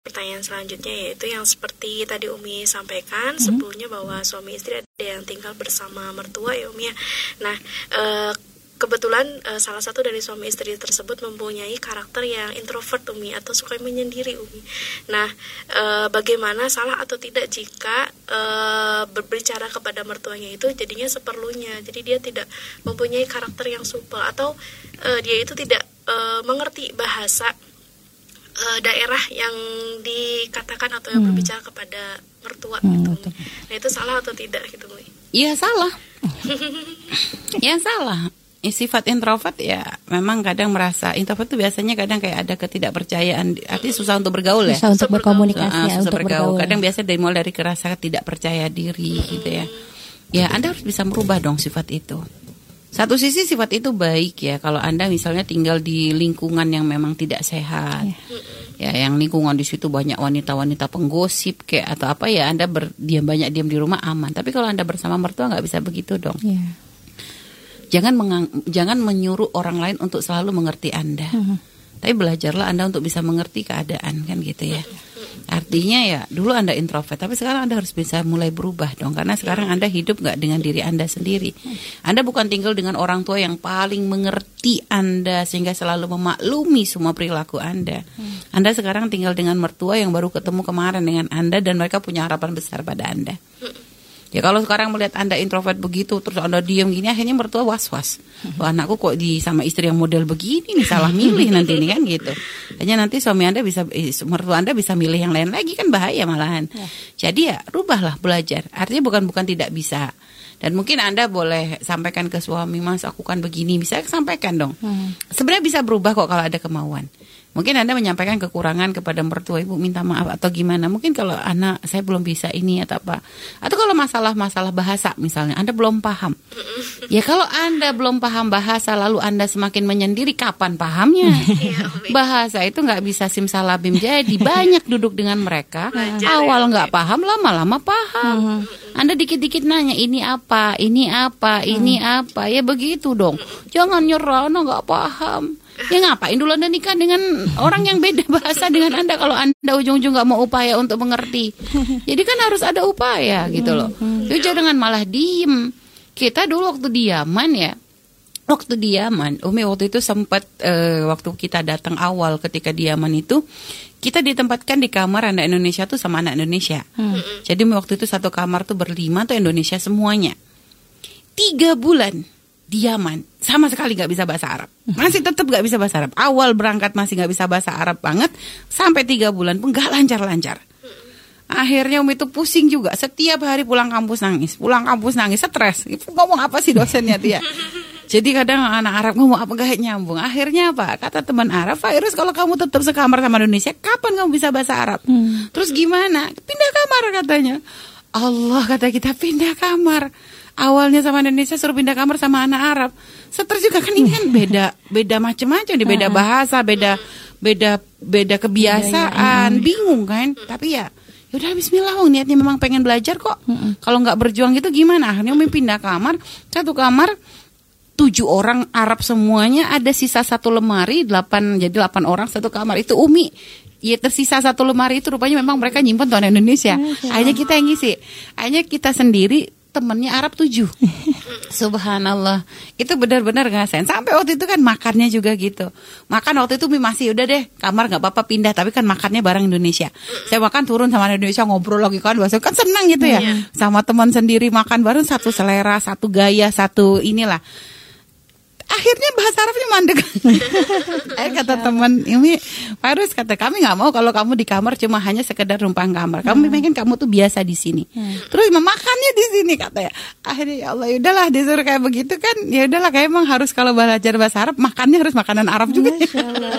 pertanyaan selanjutnya yaitu yang seperti tadi Umi sampaikan mm-hmm. sebelumnya bahwa suami istri ada yang tinggal bersama mertua ya Umi ya. Nah, e, kebetulan e, salah satu dari suami istri tersebut mempunyai karakter yang introvert Umi atau suka menyendiri Umi. Nah, e, bagaimana salah atau tidak jika e, berbicara kepada mertuanya itu jadinya seperlunya. Jadi dia tidak mempunyai karakter yang supel atau e, dia itu tidak e, mengerti bahasa uh, daerah yang dikatakan atau yang hmm. berbicara kepada mertua hmm, gitu. Betul. Nah itu salah atau tidak gitu, Bu? Iya salah. ya salah. Ya, sifat introvert ya memang kadang merasa introvert itu biasanya kadang kayak ada ketidakpercayaan artinya susah untuk bergaul ya susah untuk berkomunikasi uh, susah untuk bergaul. bergaul kadang biasa dari mulai dari kerasa tidak percaya diri hmm. gitu ya ya anda harus bisa merubah dong sifat itu satu sisi sifat itu baik ya kalau Anda misalnya tinggal di lingkungan yang memang tidak sehat. Yeah. Ya, yang lingkungan di situ banyak wanita-wanita penggosip kayak atau apa ya Anda berdiam banyak diam di rumah aman. Tapi kalau Anda bersama mertua nggak bisa begitu dong. Yeah. Jangan mengang, jangan menyuruh orang lain untuk selalu mengerti Anda. Mm -hmm. Tapi belajarlah Anda untuk bisa mengerti keadaan kan gitu ya. Artinya ya dulu Anda introvert, tapi sekarang Anda harus bisa mulai berubah dong karena sekarang Anda hidup nggak dengan diri Anda sendiri. Anda bukan tinggal dengan orang tua yang paling mengerti Anda sehingga selalu memaklumi semua perilaku Anda. Anda sekarang tinggal dengan mertua yang baru ketemu kemarin dengan Anda dan mereka punya harapan besar pada Anda. Ya kalau sekarang melihat Anda introvert begitu terus Anda diam gini akhirnya mertua was-was. Wah anakku kok di sama istri yang model begini nih salah milih nanti ini kan gitu. Hanya nanti suami Anda bisa eh, mertua Anda bisa milih yang lain lagi kan bahaya malahan. Ya. Jadi ya rubahlah belajar. Artinya bukan bukan tidak bisa. Dan mungkin Anda boleh sampaikan ke suami, Mas, aku kan begini. Bisa sampaikan dong. Hmm. Sebenarnya bisa berubah kok kalau ada kemauan. Mungkin Anda menyampaikan kekurangan kepada mertua Ibu minta maaf atau gimana. Mungkin kalau anak saya belum bisa ini atau apa. Atau kalau masalah-masalah bahasa misalnya Anda belum paham. Ya kalau Anda belum paham bahasa lalu Anda semakin menyendiri kapan pahamnya? Iya, bahasa itu nggak bisa simsalabim. Jadi banyak duduk dengan mereka. Awal nggak paham lama-lama paham. Anda dikit-dikit nanya ini apa, ini apa, ini apa. Ya begitu dong. Jangan nyerah, Anda nggak paham ya ngapain dulu anda nikah dengan orang yang beda bahasa dengan anda kalau anda ujung-ujung nggak mau upaya untuk mengerti jadi kan harus ada upaya gitu loh itu jangan malah diem kita dulu waktu diaman ya waktu diaman Umi waktu itu sempat uh, waktu kita datang awal ketika diaman itu kita ditempatkan di kamar anak Indonesia tuh sama anak Indonesia. Hmm. Jadi waktu itu satu kamar tuh berlima tuh Indonesia semuanya. Tiga bulan diaman. Sama sekali nggak bisa bahasa Arab. Masih tetap nggak bisa bahasa Arab. Awal berangkat masih nggak bisa bahasa Arab banget. Sampai tiga bulan pun nggak lancar-lancar. Akhirnya Umi itu pusing juga. Setiap hari pulang kampus nangis. Pulang kampus nangis stres. Ngomong apa sih dosennya dia jadi kadang anak Arab ngomong apa gak nyambung. Akhirnya apa? Kata teman Arab Virus kalau kamu tetap sekamar sama Indonesia kapan kamu bisa bahasa Arab? Hmm. terus gimana? Pindah kamar katanya. Allah kata kita pindah kamar awalnya sama Indonesia suruh pindah kamar sama anak Arab. Seterus juga kan ini kan beda beda macam-macam di beda bahasa, beda beda beda kebiasaan, bingung kan? Tapi ya yaudah Bismillah, wong niatnya memang pengen belajar kok. Kalau nggak berjuang gitu gimana? Akhirnya Umi pindah kamar, satu kamar tujuh orang Arab semuanya ada sisa satu lemari delapan jadi delapan orang satu kamar itu Umi ya tersisa satu lemari itu rupanya memang mereka nyimpan tuan Indonesia. Hanya kita yang ngisi. Hanya kita sendiri temennya Arab tujuh. Subhanallah. Itu benar-benar ngerasain. Sampai waktu itu kan makannya juga gitu. Makan waktu itu masih udah deh Kamar gak apa-apa pindah. Tapi kan makannya bareng Indonesia. Saya makan turun sama Indonesia Ngobrol lagi kan Bahasa kan senang gitu ya. Iya. Sama teman sendiri makan bareng Satu selera Satu gaya Satu inilah akhirnya bahasa Arabnya mandek. eh kata teman ini Virus kata kami nggak mau kalau kamu di kamar cuma hanya sekedar numpang kamar. Kamu hmm. pengen kamu tuh biasa di sini. Hmm. Terus memakannya di sini katanya. Akhirnya ya Allah ya udahlah disuruh kayak begitu kan ya udahlah kayak emang harus kalau belajar bahasa Arab makannya harus makanan Arab juga.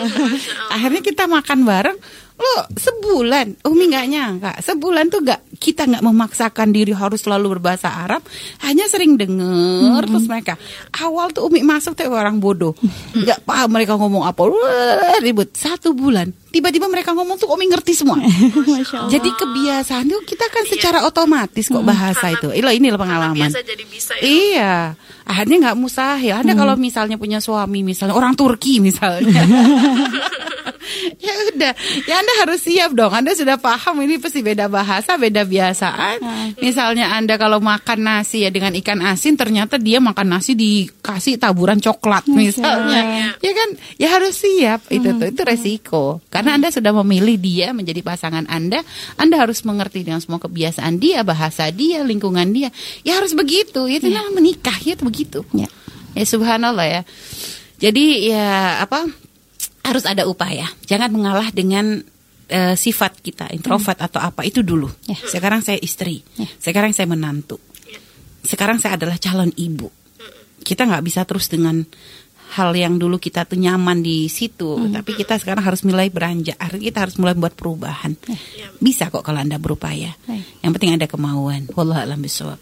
akhirnya kita makan bareng lo sebulan Umi nggak nyangka sebulan tuh gak kita nggak memaksakan diri harus selalu berbahasa Arab hanya sering denger hmm. terus mereka awal tuh Umi masuk tuh orang bodoh. Nggak paham mereka ngomong apa. Ribut. Satu bulan tiba-tiba mereka ngomong tuh Umi ngerti semua. Jadi kebiasaan tuh kita kan secara otomatis kok bahasa itu. Ilo ini pengalaman. biasa jadi bisa ya. iya. Akhirnya nggak mustahil. Ada hmm. kalau misalnya punya suami misalnya orang Turki misalnya ya udah, ya Anda harus siap dong. Anda sudah paham ini pasti beda bahasa, beda biasaan. Hmm. Misalnya Anda kalau makan nasi ya dengan ikan asin, ternyata dia makan nasi dikasih taburan coklat misalnya. Ya kan, ya harus siap itu tuh itu resiko. Karena Anda sudah memilih dia menjadi pasangan Anda, Anda harus mengerti dengan semua kebiasaan dia, bahasa dia, lingkungan dia. Ya harus begitu. Itu namanya menikah ya itu begitu. Ya. Ya subhanallah ya. Jadi ya apa harus ada upaya. Jangan mengalah dengan eh, sifat kita introvert atau apa itu dulu. Ya. Sekarang saya istri. Ya. Sekarang saya menantu. Sekarang saya adalah calon ibu. Kita nggak bisa terus dengan hal yang dulu kita tuh nyaman di situ, tapi kita sekarang harus mulai beranjak. Artinya Kita harus mulai buat perubahan. Ya. Bisa kok kalau anda berupaya. Baik. Yang penting ada kemauan. Wallahu a'lam bishawab.